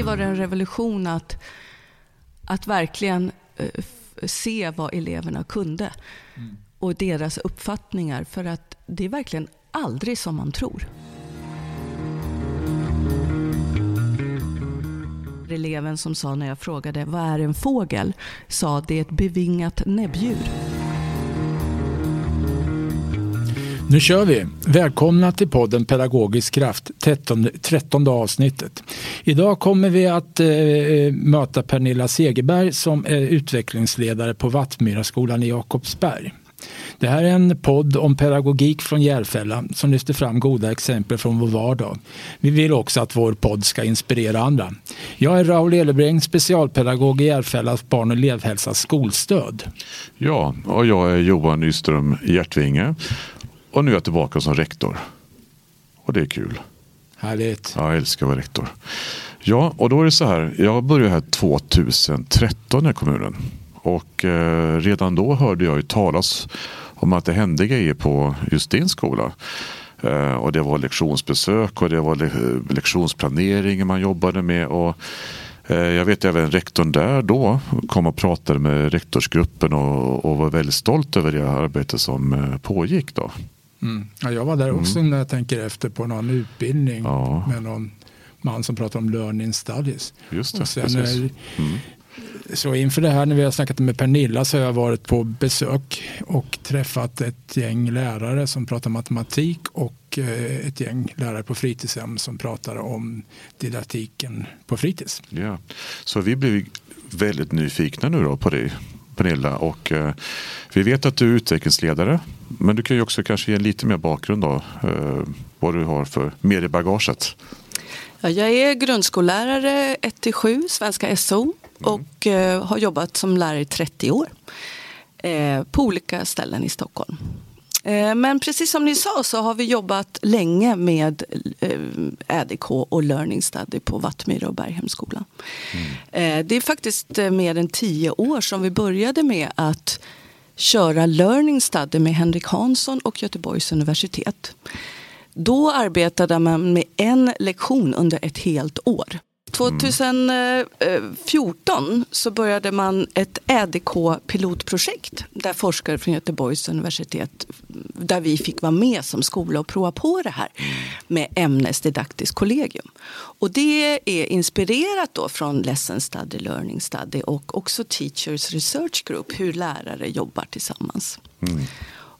mig var det en revolution att, att verkligen eh, se vad eleverna kunde mm. och deras uppfattningar. För att det är verkligen aldrig som man tror. Eleven som sa när jag frågade vad är en fågel sa det är ett bevingat näbbdjur. Nu kör vi! Välkomna till podden Pedagogisk kraft, 13, 13 avsnittet. Idag kommer vi att eh, eh, möta Pernilla Segerberg som är utvecklingsledare på Vattmyraskolan i Jakobsberg. Det här är en podd om pedagogik från Järfälla som lyfter fram goda exempel från vår vardag. Vi vill också att vår podd ska inspirera andra. Jag är Raoul Elebring, specialpedagog i Järfällas barn och elevhälsas skolstöd. Ja, och jag är Johan Nyström Hjärtvinge och nu är jag tillbaka som rektor. Och det är kul. Härligt. Ja, jag älskar att vara rektor. Ja, och då är det så här. Jag började här 2013 i kommunen. Och eh, redan då hörde jag ju talas om att det hände grejer på just din skola. Eh, och det var lektionsbesök och det var le lektionsplanering man jobbade med. Och, eh, jag vet även rektorn där då kom och pratade med rektorsgruppen och, och var väldigt stolt över det arbete som eh, pågick då. Mm. Ja, jag var där också mm. när jag tänker efter på någon utbildning ja. med någon man som pratar om learning studies. Just det, och sen, mm. Så inför det här när vi har snackat med Pernilla så har jag varit på besök och träffat ett gäng lärare som pratar matematik och eh, ett gäng lärare på fritidshem som pratar om didaktiken på fritids. Ja. Så vi blir väldigt nyfikna nu då på dig Pernilla och eh, vi vet att du är utvecklingsledare men du kan ju också kanske ge lite mer bakgrund då eh, vad du har för mer i bagaget. Ja, jag är grundskollärare 1-7, svenska SO och eh, har jobbat som lärare i 30 år eh, på olika ställen i Stockholm. Men precis som ni sa så har vi jobbat länge med ÄDK och Learning Study på Vattmyra och Berghemskolan. Mm. Det är faktiskt mer än tio år som vi började med att köra Learning Study med Henrik Hansson och Göteborgs universitet. Då arbetade man med en lektion under ett helt år. 2014 så började man ett ÄDK-pilotprojekt där forskare från Göteborgs universitet, där vi fick vara med som skola och prova på det här med ämnesdidaktiskt kollegium. Och det är inspirerat då från Lesson Study, Learning Study och också Teachers Research Group, hur lärare jobbar tillsammans. Mm.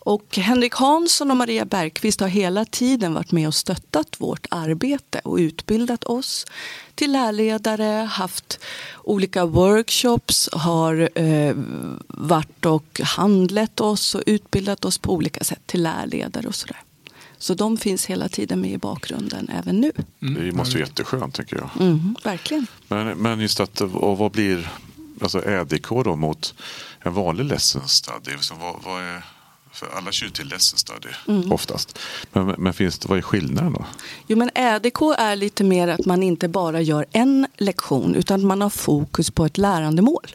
Och Henrik Hansson och Maria Bergqvist har hela tiden varit med och stöttat vårt arbete och utbildat oss till lärledare, haft olika workshops, har eh, varit och handlat oss och utbildat oss på olika sätt till lärledare och sådär. Så de finns hela tiden med i bakgrunden även nu. Mm. Det måste vara jätteskönt tycker jag. Mm, verkligen. Men, men just att, och vad blir alltså ÄDK då mot en vanlig lesson study? Vad, vad är för alla kör till lesson study mm. oftast. Men, men finns det, vad är skillnaden då? Jo men ÄDK är lite mer att man inte bara gör en lektion utan man har fokus på ett lärandemål.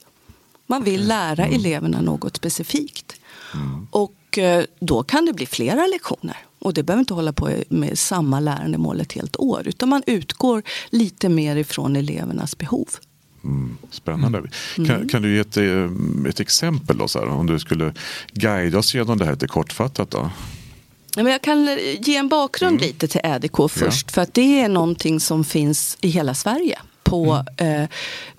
Man vill lära mm. eleverna något specifikt. Mm. Och eh, då kan det bli flera lektioner. Och det behöver inte hålla på med samma lärandemål ett helt år. Utan man utgår lite mer ifrån elevernas behov. Mm, spännande. Mm. Kan, kan, du ge ett, eh, ett exempel då, så här, om du skulle guida oss genom det här lite kortfattat? Då? jag kan ge en bakgrund mm. lite till ÄDK först. Ja. För att det är någonting som finns i hela Sverige. På mm. eh,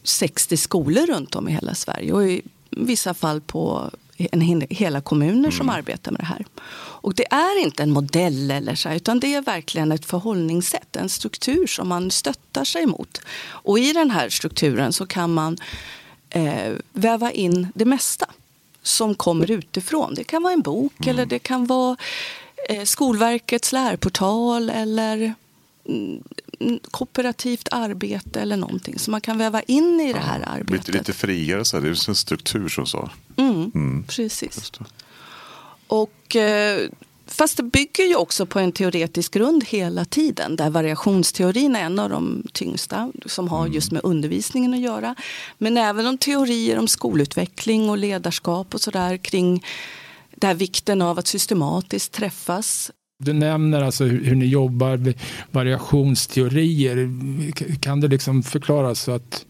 60 skolor runt om i hela Sverige. Och i vissa fall på en, hela kommuner mm. som arbetar med det här. Och det är inte en modell eller så, utan det är verkligen ett förhållningssätt, en struktur som man stöttar sig mot. Och i den här strukturen så kan man eh, väva in det mesta som kommer utifrån. Det kan vara en bok mm. eller det kan vara eh, Skolverkets lärportal eller mm, kooperativt arbete eller någonting som man kan väva in i det här ja, arbetet. Lite, lite friare, så här. det är en struktur som så. Mm, mm. Precis. Och, eh, fast det bygger ju också på en teoretisk grund hela tiden där variationsteorin är en av de tyngsta som har mm. just med undervisningen att göra. Men även om teorier om skolutveckling och ledarskap och sådär kring där vikten av att systematiskt träffas Du nämner alltså hur, hur ni jobbar, variationsteorier. Kan du liksom förklara så att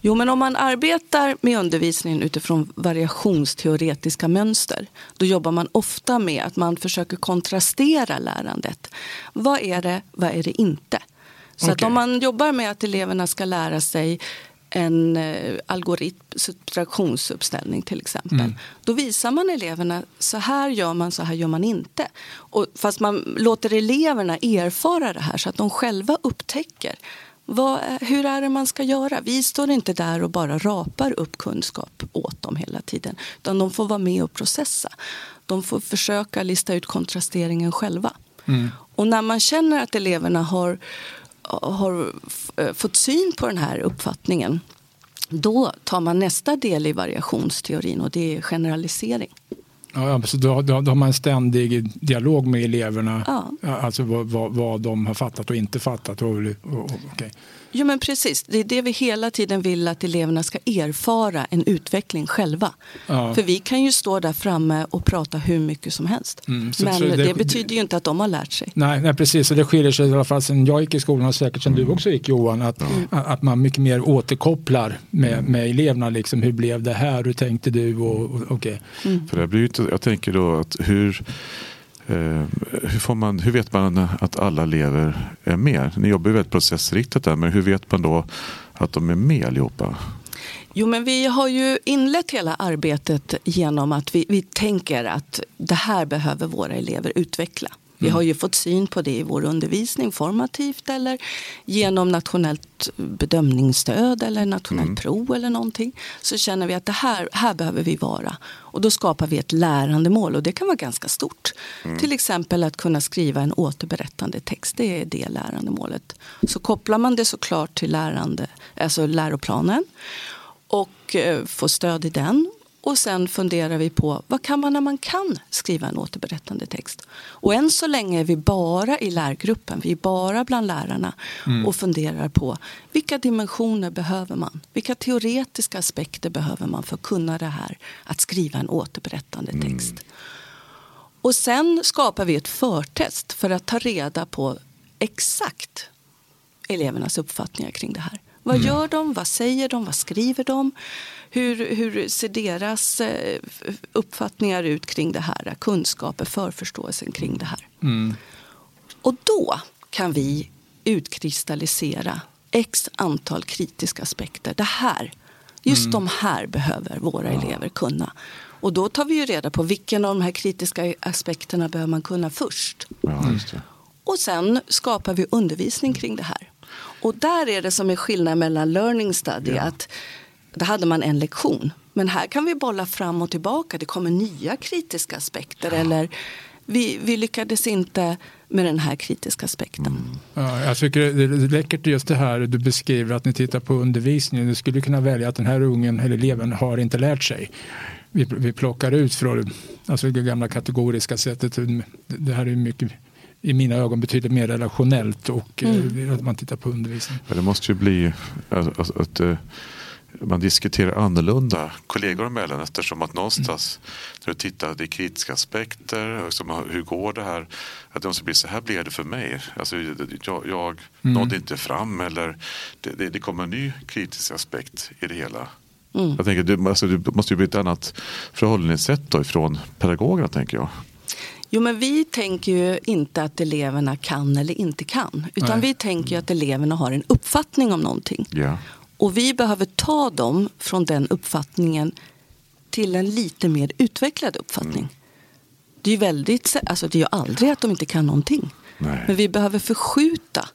Jo, men om man arbetar med undervisningen utifrån variationsteoretiska mönster, då jobbar man ofta med att man försöker kontrastera lärandet. Vad är det, vad är det inte? Så okay. att om man jobbar med att eleverna ska lära sig en eh, algoritm, subtraktionsuppställning till exempel. Mm. Då visar man eleverna så här gör man, så här gör man inte. Och, fast man låter eleverna erfara det här så att de själva upptäcker vad, hur är det man ska göra? Vi står inte där och bara rapar upp kunskap åt dem hela tiden. Utan de får vara med och processa. De får försöka lista ut kontrasteringen själva. Mm. Och när man känner att eleverna har, har eh, fått syn på den här uppfattningen då tar man nästa del i variationsteorin och det är generalisering. Ja, så då, då, då, har man en ständig dialog med eleverna, ja. alltså vad, vad, vad, de har fattat och inte fattat. Och, och, okay. Jo men precis, det är det vi hela tiden vill att eleverna ska erfara en utveckling själva. Ja. För vi kan ju stå där framme och prata hur mycket som helst. Mm, men det, det, betyder ju inte att de har lärt sig. Nej, nej precis, och det skiljer sig i alla fall sen jag gick i skolan och säkert sen mm. du också gick Johan. Att, mm. att man mycket mer återkopplar med, med eleverna. Liksom, hur blev det här, hur tänkte du? Och, och, okay. Mm. För det blir, jag tänker då att hur Eh, hur, får man, hur vet man att alla elever är eh, med? Ni jobbar ju väldigt processriktat där, men hur vet man då att de är med allihopa? Jo, men vi har ju inlett hela arbetet genom att vi, vi tänker att det här behöver våra elever utveckla. Vi har ju fått syn på det i vår undervisning formativt eller genom nationellt bedömningsstöd eller nationellt mm. prov eller någonting. Så känner vi att det här, här behöver vi vara. Och då skapar vi ett lärandemål och det kan vara ganska stort. Mm. Till exempel att kunna skriva en återberättande text, det är det lärandemålet. Så kopplar man det såklart till lärande, alltså läroplanen och eh, får stöd i den och sen funderar vi på vad kan man när man kan skriva en återberättande text. Och än så länge är vi bara i lärgruppen, vi är bara bland lärarna mm. och funderar på vilka dimensioner behöver man? Vilka teoretiska aspekter behöver man för att kunna det här att skriva en återberättande mm. text? Mm. Och sen skapar vi ett förtest för att ta reda på exakt elevernas uppfattningar kring det här. Vad mm. gör de? Vad säger de? Vad skriver de? Hur, hur ser deras eh, uppfattningar ut kring det här? Kunskaper, förförståelsen kring det här. Mm. Och då kan vi utkristallisera x antal kritiska aspekter. Det här, just mm. de här behöver våra ja. elever kunna. Och då tar vi ju reda på vilken av de här kritiska aspekterna behöver man kunna först. Ja, och sen skapar vi undervisning kring det här. Och där är det som är skillnad mellan learning study. Ja. att Där hade man en lektion. Men här kan vi bolla fram och tillbaka. Det kommer nya kritiska aspekter. Ja. Eller vi, vi lyckades inte med den här kritiska aspekten. Mm. Ja, jag tycker det är läckert just det här du beskriver att ni tittar på undervisningen. Du skulle kunna välja att den här ungen eller eleven har inte lärt sig. Vi, vi plockar ut från alltså det gamla kategoriska sättet. Det här är mycket i mina ögon betydligt mer relationellt och eh, mm. att man tittar på undervisning. Ja, det måste ju bli alltså, att uh, man diskuterar annorlunda kollegor emellan eftersom att någonstans mm. när du tittar, det är kritiska aspekter, liksom, hur går det här? Att det måste bli så här blev det för mig. Alltså, jag jag mm. nådde inte fram eller det, det, det kommer en ny kritisk aspekt i det hela. Mm. Jag tänker, det, alltså, det måste ju bli ett annat förhållningssätt då ifrån pedagogerna tänker jag. Jo, men vi tänker ju inte att eleverna kan eller inte kan. Utan Nej. vi tänker att eleverna har en uppfattning om någonting. Ja. Och vi behöver ta dem från den uppfattningen till en lite mer utvecklad uppfattning. Mm. Det är ju väldigt, alltså det är ju aldrig att de inte kan någonting. Nej. Men vi behöver förskjuta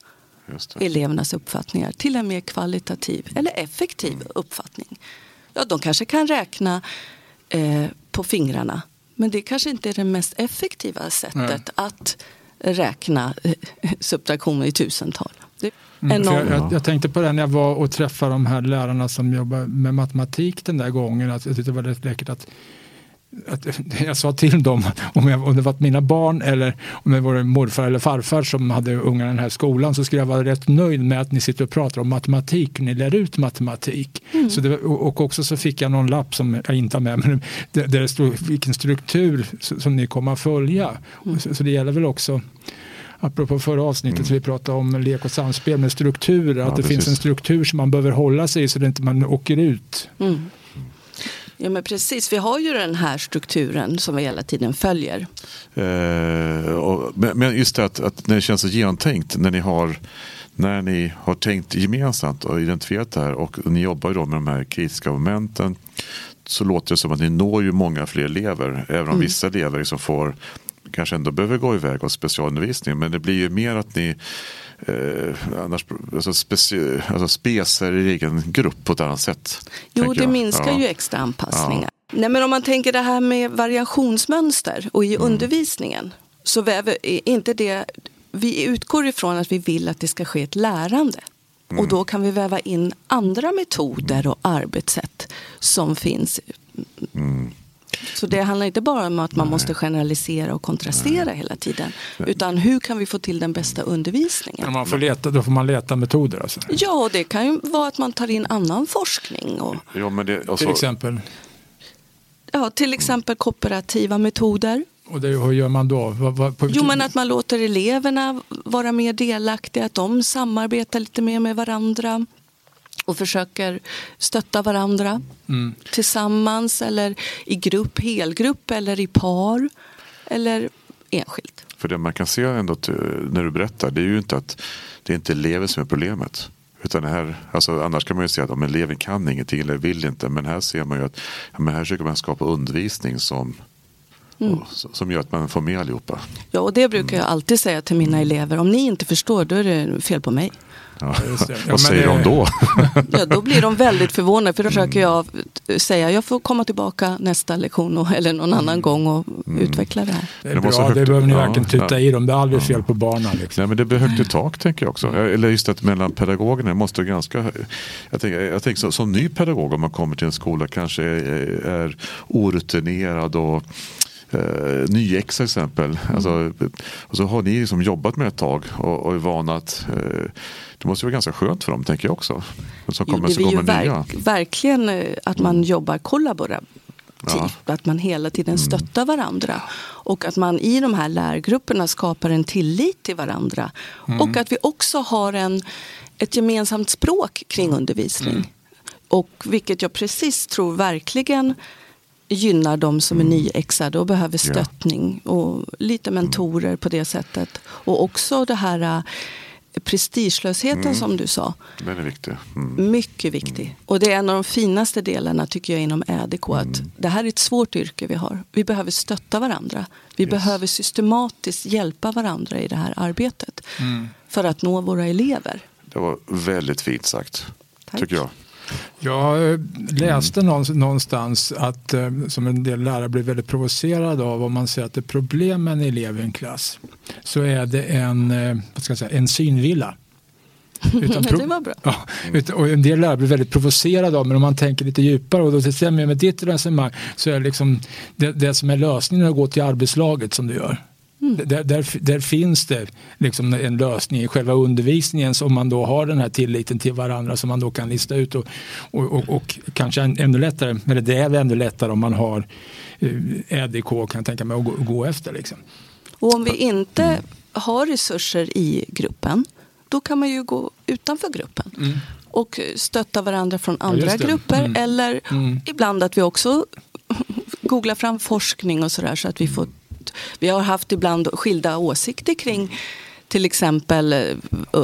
elevernas uppfattningar till en mer kvalitativ eller effektiv mm. uppfattning. Ja, de kanske kan räkna eh, på fingrarna men det kanske inte är det mest effektiva sättet Nej. att räkna eh, subtraktioner i tusental. Mm, jag, jag, jag, tänkte på det när jag var och träffade de här lärarna som jobbar med matematik den där gången. Att jag tyckte det var rätt läckert att att jag sa till dem om, jag, om det var mina barn eller om det var morfar eller farfar som hade ungar i den här skolan så skulle jag vara rätt nöjd med att ni sitter och pratar om matematik, ni lär ut matematik. Mm. Så det, och också så fick jag någon lapp som jag inte har med men där det stod vilken struktur som ni kommer att följa. Mm. Så, så det gäller väl också apropå förra avsnittet mm. så vi pratade om lek och samspel med strukturer, att det precis. finns en struktur som man behöver hålla sig i så att inte man åker ut. Mm. Ja men precis, vi har ju den här strukturen som vi hela tiden följer. Eh, och, men just det att, att när det känns så genomtänkt, när ni har när ni har tänkt gemensamt och identifierat det här och ni jobbar ju då med de här kritiska momenten så låter det som att ni når ju många fler elever. Även om mm. vissa elever liksom får kanske ändå behöver gå iväg och specialundervisning. Men det blir ju mer att ni eh, annars, alltså, alltså specer i egen grupp på ett annat sätt. Jo, det jag. minskar ja. ju extra anpassningar. Ja. Nej, men om man tänker det här med variationsmönster och i mm. undervisningen så väver, inte det, vi utgår ifrån att vi vill att det ska ske ett lärande. Mm. Och då kan vi väva in andra metoder och arbetssätt som finns. Mm. Så det handlar inte bara om att man Nej. måste generalisera och kontrastera Nej. hela tiden. Utan hur kan vi få till den bästa undervisningen? man får leta, då får man leta metoder alltså? Ja, och det kan ju vara att man tar in annan forskning. Och... Ja, men det, alltså... Till exempel? Ja, till exempel kooperativa metoder. Och det, hur gör man då? Vad, jo, men att man låter eleverna vara mer delaktiga, att de samarbetar lite mer med varandra och försöker stötta varandra mm. tillsammans eller i grupp, helgrupp eller i par eller enskilt. För det man kan se ändå när du berättar det är ju inte att det är inte elever som är problemet. Utan det här, alltså annars kan man ju säga att eleven kan ingenting eller vill inte. Men här ser man ju att ja, men här försöker man skapa undervisning som Mm. som gör att man får med allihopa. Ja, och det brukar jag alltid säga till mina elever. Om ni inte förstår, då är det fel på mig. Ja. Vad säger de då? ja, då blir de väldigt förvånade för då försöker jag säga jag får komma tillbaka nästa lektion och, eller någon annan mm. gång och mm. utveckla det här. Det är bra, det behöver ni verkligen titta ja. i dem. Det är aldrig fel på barnen. Liksom. Ja, men det blir högt i tak tänker jag också. Eller just att mellan pedagogerna måste ganska... Jag tänker, jag tänker så, som ny pedagog om man kommer till en skola kanske är, är orutinerad och eh, Nyex till exempel. Mm. Alltså, och så har ni liksom jobbat med ett tag och, och är vana att eh, det måste vara ganska skönt för dem tänker jag också. Som kommer, det är ju verk, verkligen eh, att man mm. jobbar kollaborativt. Ja. Att man hela tiden mm. stöttar varandra. Och att man i de här lärgrupperna skapar en tillit till varandra. Mm. Och att vi också har en, ett gemensamt språk kring undervisning. Mm. Och vilket jag precis tror verkligen gynnar de som är mm. nyexade och behöver stöttning. Och lite mentorer på det sättet. Och också det här äh, prestigelösheten mm. som du sa. Den är viktig. Mm. Mycket viktig. Mm. Och det är en av de finaste delarna tycker jag inom ÄDK. Att mm. det här är ett svårt yrke vi har. Vi behöver stötta varandra. Vi yes. behöver systematiskt hjälpa varandra i det här arbetet. Mm. För att nå våra elever. Det var väldigt fint sagt. Tack. Tycker jag. Jag eh, läste någonstans att eh, som en del lärare blir väldigt provocerade av om man säger att det är problem med en elev i en klass så är det en, eh, vad ska jag säga, en synvilla. Utan det var bra. Ja, och en del lärare blir väldigt provocerade av men om man tänker lite djupare och då stämmer med ditt resonemang så är liksom det, det som är lösningen att gå till arbetslaget som du gör. Mm. Där, där, där, finns det liksom en lösning i själva undervisningen som man då har den här tilliten till varandra som man då kan lista ut och, och, och, och kanske ännu lättare, eller det är ännu lättare om man har EDK eh, kan jag tänka mig att gå, gå efter. Liksom. Och om vi inte mm. har resurser i gruppen då kan man ju gå utanför gruppen. Mm. och stötta varandra från andra ja, grupper mm. eller mm. ibland att vi också googlar fram forskning och sådär så att vi får vi har haft ibland skilda åsikter kring till exempel uh,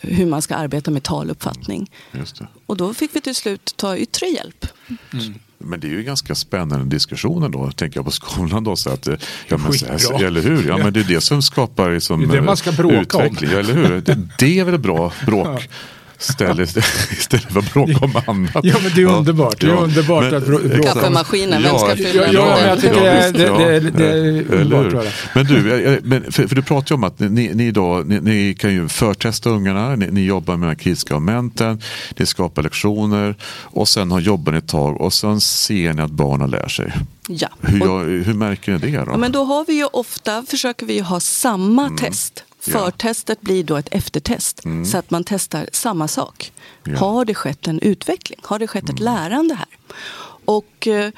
hur man ska arbeta med taluppfattning. Och då fick vi till slut ta yttre hjälp. Mm. Men det är ju ganska spännande diskussioner då, tänker jag på skolan då. Så att, eh, ja, men, så eller hur? Ja, men det är det som skapar liksom, det är det man ska bråka utveckling. Om. eller hur? Det, det är väl bra bråk. Istället, istället för att bråka om annat. Ja, men det är underbart. Det är underbart men, att bråka. Kaffemaskinen, vem ska fylla ja, ja, men jag tycker ja, det, det, det, det är underbart. Men du, men för, för, du pratar ju om att ni, ni, då, ni, ni kan ju förtesta ungarna, ni, ni jobbar med de kritiska momenten, ni skapar lektioner och sen har jobbar ni ett tag och sen ser ni att barnen lär sig. Ja. Hur, jag, hur märker ni det då? Ja, men då har vi ju ofta, försöker vi ju ha samma Mm. test. Förtestet blir då ett eftertest. Så att man testar samma sak. Mm. Har det skett en utveckling? Har det skett ett lärande här? Och eh,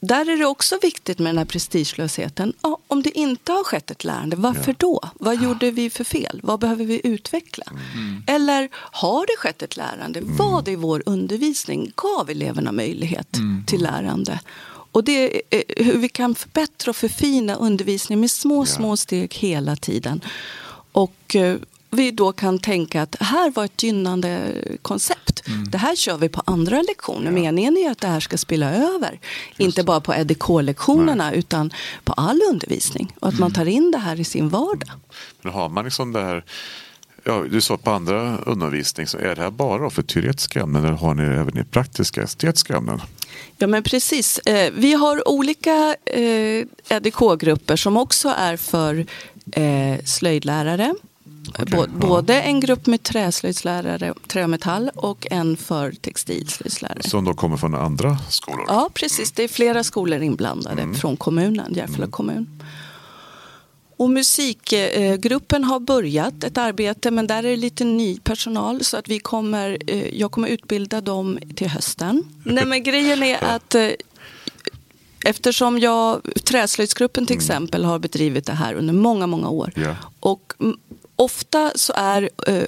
där är det också viktigt med den här prestigelösheten. Ja, om det inte har skett ett lärande, varför Ja. då? Vad gjorde vi för fel? Vad behöver vi utveckla? Mm. Eller har det skett ett lärande? Vad i vår undervisning gav eleverna möjlighet till lärande? Och det eh, hur vi kan förbättra och förfina undervisningen med små, Ja. små steg hela tiden. Och eh, vi då kan tänka att här var ett gynnande koncept. Det här kör vi på andra lektioner. Meningen är att det här ska spilla över. Inte bara på EDK-lektionerna utan på all undervisning. Och att man tar in det här i sin vardag. Men har man liksom det här, ja, du sa på andra undervisning, så är det här bara för teoretiska ämnen eller har ni det även i praktiska estetiska ämnen? Ja men precis. Eh, Vi har olika eh, EDK-grupper som också är för eh, slöjdlärare. Bå- Både en grupp med träslöjdslärare, trä och metall och en för textilslöjdslärare. Som då kommer från andra skolor? Ja, precis. Det är flera skolor inblandade från kommunen, Järfälla kommun. Och musikgruppen har börjat ett arbete men där är det lite ny personal så att vi kommer, eh, jag kommer utbilda dem till hösten. Nej men grejen är att eh, eftersom jag, Träslöjdsgruppen till exempel har bedrivit det här under många, många år. Ja. Och mm, ofta så är eh,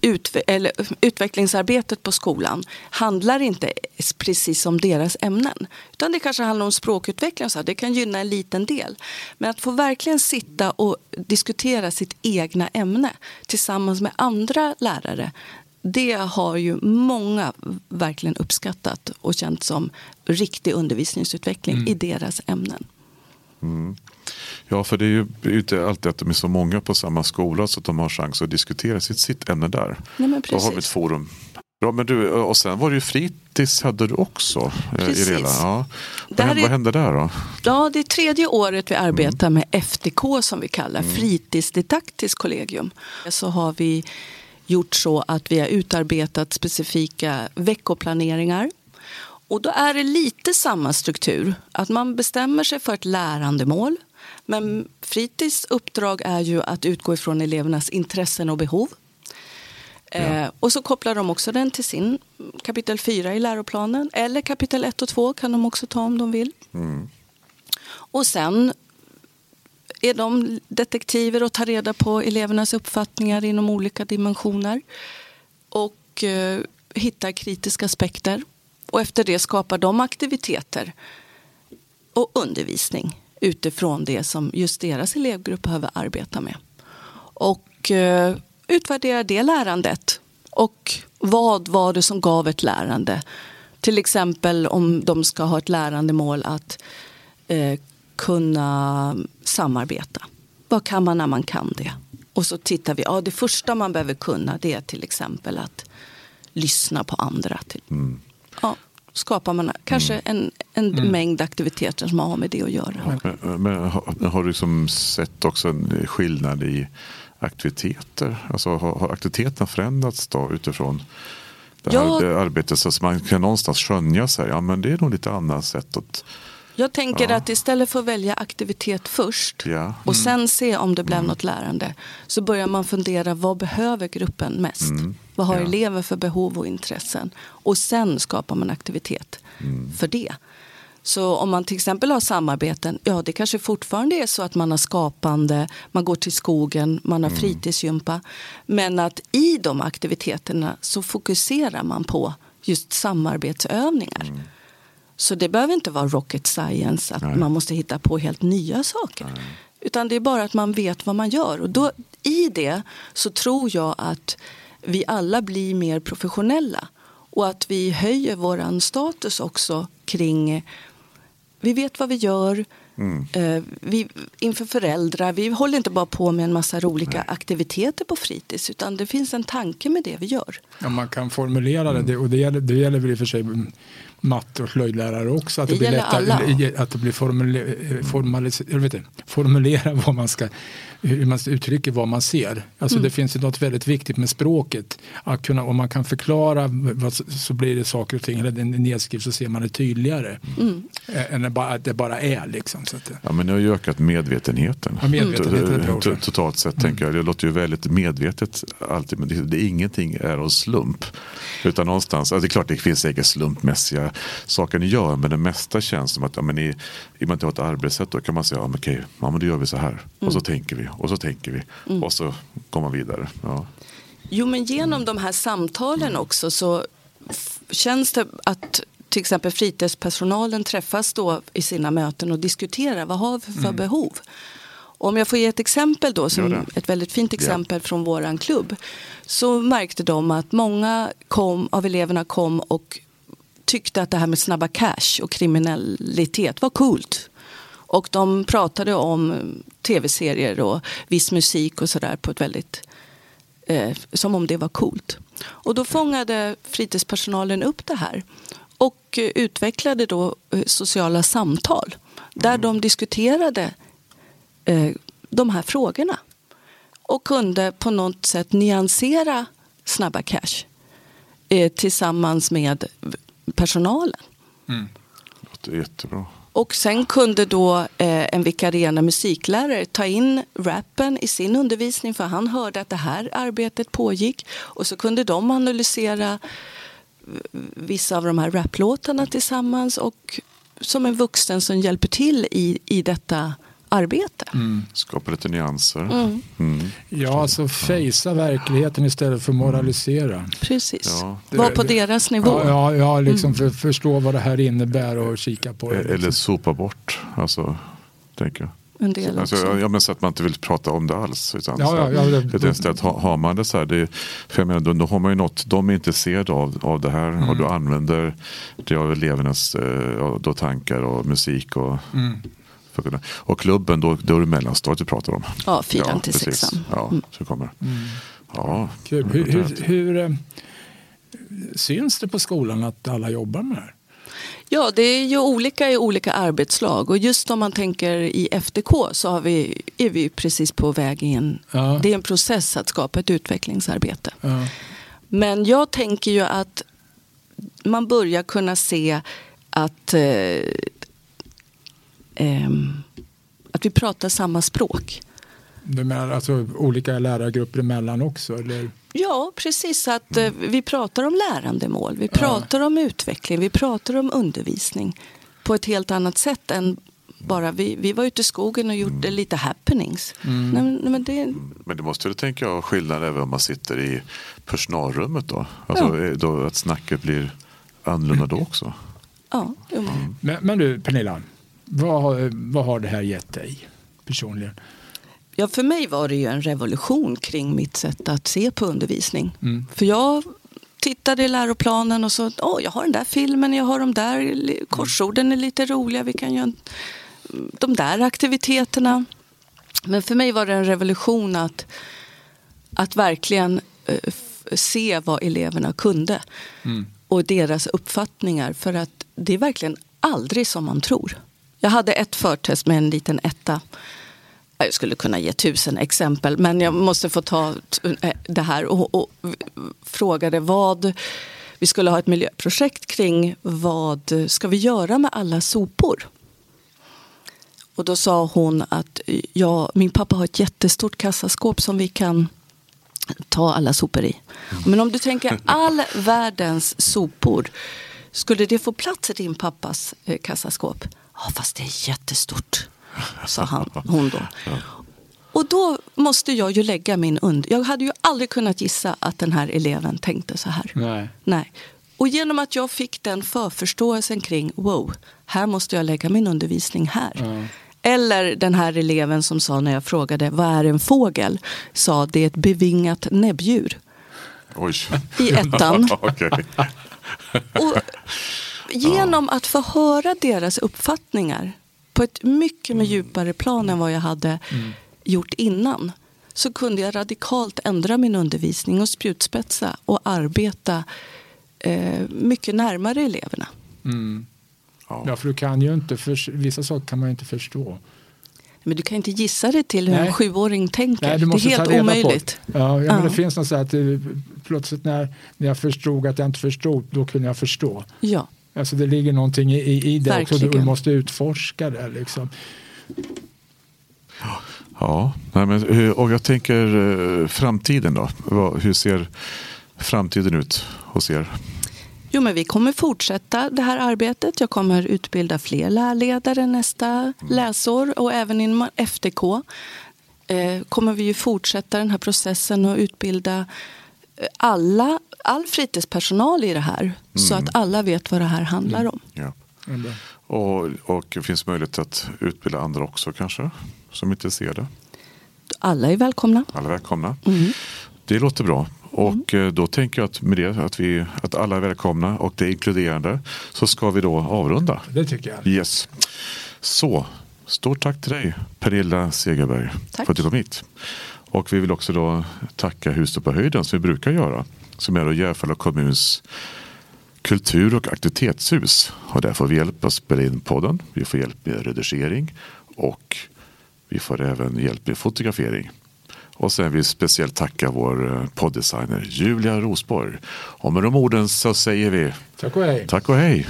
utve- eller, utvecklingsarbetet på skolan handlar inte precis om deras ämnen. Utan det kanske handlar om språkutveckling och så. här. Det kan gynna en liten del. Men att få verkligen sitta och diskutera sitt egna ämne tillsammans med andra lärare. Det har ju många verkligen uppskattat och känt som riktig undervisningsutveckling i deras ämnen. Ja, för det är ju inte alltid att de är så många på samma skola så att de har chans att diskutera sitt, sitt ämne där. Nej, men Då har vi ett forum. Bra, men du, och sen var det ju fritids hade du också. eh, Precis. Irela. Ja. Vad, hände, är- vad hände där då? Ja, det är tredje året vi arbetar med FDK som vi kallar fritidsdidaktiskt kollegium. Så har vi gjort så att vi har utarbetat specifika veckoplaneringar. Och då är det lite samma struktur. Att man bestämmer sig för ett lärandemål. Men fritids uppdrag är ju att utgå ifrån elevernas intressen och behov. Eh, och så kopplar de också den till sin kapitel 4 i läroplanen. Eller kapitel 1 och 2 kan de också ta om de vill. Och sen är de detektiver och tar reda på elevernas uppfattningar inom olika dimensioner. Och eh, hittar kritiska aspekter. Och efter det skapar de aktiviteter och undervisning utifrån det som just deras elevgrupp behöver arbeta med. Och eh, utvärdera det lärandet. Och vad var det som gav ett lärande? Till exempel om de ska ha ett lärandemål att eh, kunna samarbeta. Vad kan man när man kan det? Och så tittar vi, ja det första man behöver kunna det är till exempel att lyssna på andra. Till, ja, skapar man kanske en, en mängd aktiviteter som har med det att göra. Men, men har, har du liksom sett också en skillnad i aktiviteter? Alltså har, har aktiviteterna förändrats då utifrån det här Ja. arbetet? Så att man kan någonstans skönja sig, ja men det är nog lite annat sätt att Jag tänker Ja. att istället för att välja aktivitet först Ja. och sen se om det blev något lärande så börjar man fundera vad behöver gruppen mest? Vad har Ja. elever för behov och intressen? Och sen skapar man aktivitet för det. Så om man till exempel har samarbeten, ja det kanske fortfarande är så att man har skapande, man går till skogen, man har fritidsgympa. Men att i de aktiviteterna så fokuserar man på just samarbetsövningar. Så det behöver inte vara rocket science, att Nej. man måste hitta på helt nya saker. Utan det är bara att man vet vad man gör. Och då, i det så tror jag att vi alla blir mer professionella. Och att vi höjer vår status också kring... Vi vet vad vi gör. Eh, vi, inför föräldrar. Vi håller inte bara på med en massa olika aktiviteter på fritids. Utan det finns en tanke med det vi gör. Ja, man kan formulera det, det och det gäller, det gäller väl i och för sig matte och slöjdlärare också. Att det, det blir lättare att det blir formule, formalis, vet inte, formulera vad man ska, hur man uttrycker vad man ser. Alltså mm. Det finns ju något väldigt viktigt med språket. Att kunna, om man kan förklara vad, så blir det saker och ting, eller det nedskrivs så ser man det tydligare. Mm. Än att det bara är. Liksom, så att, ja, men det har ju ökat medvetenheten. Ja, medvetenheten mm. Totalt sett mm. tänker jag. Det låter ju väldigt medvetet alltid. Men det, det, ingenting är av slump. Utan någonstans, alltså det är klart det finns säkert slumpmässiga saker ni gör. Men det mesta känns som att ja, men i, i och med att har ett arbetssätt då kan man säga ja, men okej, ja, men då gör vi så här. Mm. Och så mm. tänker vi och så tänker vi. Mm. Och så går man vidare. Ja. Jo men genom de här samtalen också så känns det att till exempel fritidspersonalen träffas då i sina möten och diskuterar vad har vi för mm. behov. Om jag får ge ett exempel då, som ett väldigt fint exempel ja. från våran klubb. Så märkte de att många kom, av eleverna kom och tyckte att det här med snabba cash och kriminalitet var coolt. Och de pratade om tv-serier och viss musik och sådär på ett väldigt eh, som om det var coolt. Och då fångade fritidspersonalen upp det här och utvecklade då eh, sociala samtal där mm. de diskuterade eh, de här frågorna och kunde på något sätt nyansera Snabba Cash eh, tillsammans med personalen. Mm. Det låter jättebra. Och sen kunde då eh, en vikarierande musiklärare ta in rappen i sin undervisning för han hörde att det här arbetet pågick. Och så kunde de analysera vissa av de här raplåtarna tillsammans och som en vuxen som hjälper till i, i detta arbete. Mm. Skapa lite nyanser. Mm. Mm. Ja, alltså fejsa verkligheten istället för moralisera. Precis. Ja, Var på deras nivå. Ja, ja, ja liksom mm. för, förstå vad det här innebär och kika på det. Liksom. Eller sopa bort, alltså, tänker jag. En del alltså, ja, men så att man inte vill prata om det alls. Utan ja, ja, ja, det, det, istället har, har man det så här, det, för jag menar, då, då har man ju något, de är intresserade av, av det här mm. och du använder det av elevernas eh, då tankar och musik och mm. Och klubben, då, då är det mellanstadiet du pratar om. Ja, fyran ja, till sexan. Ja, mm. så kommer. Mm. Ja, Kul. Hur, hur, hur eh, syns det på skolan att alla jobbar med det här? Ja, det är ju olika i olika arbetslag och just om man tänker i FDK så har vi, är vi precis på väg in. Ja. Det är en process att skapa ett utvecklingsarbete. Ja. Men jag tänker ju att man börjar kunna se att eh, eh, att vi pratar samma språk. Du menar alltså olika lärargrupper emellan också? Eller? Ja, precis. Att mm. vi pratar om lärandemål, vi pratar ja. om utveckling, vi pratar om undervisning på ett helt annat sätt än bara vi, vi var ute i skogen och gjorde mm. lite happenings. Mm. Nej, men, det... men det måste du tänka ha skillnad även om man sitter i personalrummet då? Alltså ja. då att snacket blir annorlunda då också? Ja, mm. men, men du Pernilla, vad, vad har det här gett dig personligen? Ja, för mig var det ju en revolution kring mitt sätt att se på undervisning. Mm. För jag tittade i läroplanen och så, åh, jag har den där filmen, jag har de där korsorden är lite roliga, vi kan göra de där aktiviteterna. Men för mig var det en revolution att, att verkligen uh, se vad eleverna kunde mm. och deras uppfattningar. För att det är verkligen aldrig som man tror. Jag hade ett förtest med en liten etta. Jag skulle kunna ge tusen exempel, men jag måste få ta det här och, och frågade vad vi skulle ha ett miljöprojekt kring vad ska vi göra med alla sopor? Och då sa hon att ja, min pappa har ett jättestort kassaskåp som vi kan ta alla sopor i. Men om du tänker all världens sopor, skulle det få plats i din pappas eh, kassaskåp? Ja, fast det är jättestort, sa han, hon då. Och då måste jag ju lägga min under... Jag hade ju aldrig kunnat gissa att den här eleven tänkte så här. Nej. Nej. Och genom att jag fick den förförståelsen kring, wow, här måste jag lägga min undervisning här. Mm. Eller den här eleven som sa när jag frågade, vad är en fågel? Sa, det är ett bevingat näbbdjur. Oj. I ettan. och genom att få höra deras uppfattningar på ett mycket med djupare plan än vad jag hade mm. gjort innan så kunde jag radikalt ändra min undervisning och spjutspetsa och arbeta eh, mycket närmare eleverna. Mm. Ja. Ja, för du kan ju inte, för, vissa saker kan man ju inte förstå. Men du kan inte gissa dig till hur Nej. en sjuåring tänker. Nej, du måste det är ta helt reda omöjligt. Ja, ja, Ja. Men det finns något så att eh, plötsligt när, när jag förstod att jag inte förstod, då kunde jag förstå. Ja. Alltså det ligger någonting i, i, det också, du Verkligen. måste utforska det. Liksom. Ja, nej, men, eh, och jag tänker eh, framtiden då. Hur ser framtiden ut hos er? Jo, men vi kommer fortsätta det här arbetet. Jag kommer utbilda fler lärledare nästa läsår och även inom FDK eh, kommer vi ju fortsätta den här processen och utbilda alla, all fritidspersonal i det här så att alla vet vad det här handlar om. Ja. Men det- Och, och det finns möjlighet att utbilda andra också kanske, som inte ser det. Alla är välkomna. Alla är välkomna. Mm. Det låter bra. Och eh, då tänker jag att med det att, vi, att alla är välkomna och det är inkluderande så ska vi då avrunda. Det tycker jag. Yes. Så, stort tack till dig Pernilla Segerberg Tack. för att du kom hit. Och vi vill också då tacka Huset på höjden som vi brukar göra. Som är då Järfälla kommuns kultur och aktivitetshus. Och där får vi hjälp att spela in podden. Vi får hjälp med redigering och vi får även hjälp med fotografering. Och sen vill vi speciellt tacka vår eh, poddesigner Julia Rosborg. Och med de orden så säger vi Tack och hej. tack och hej.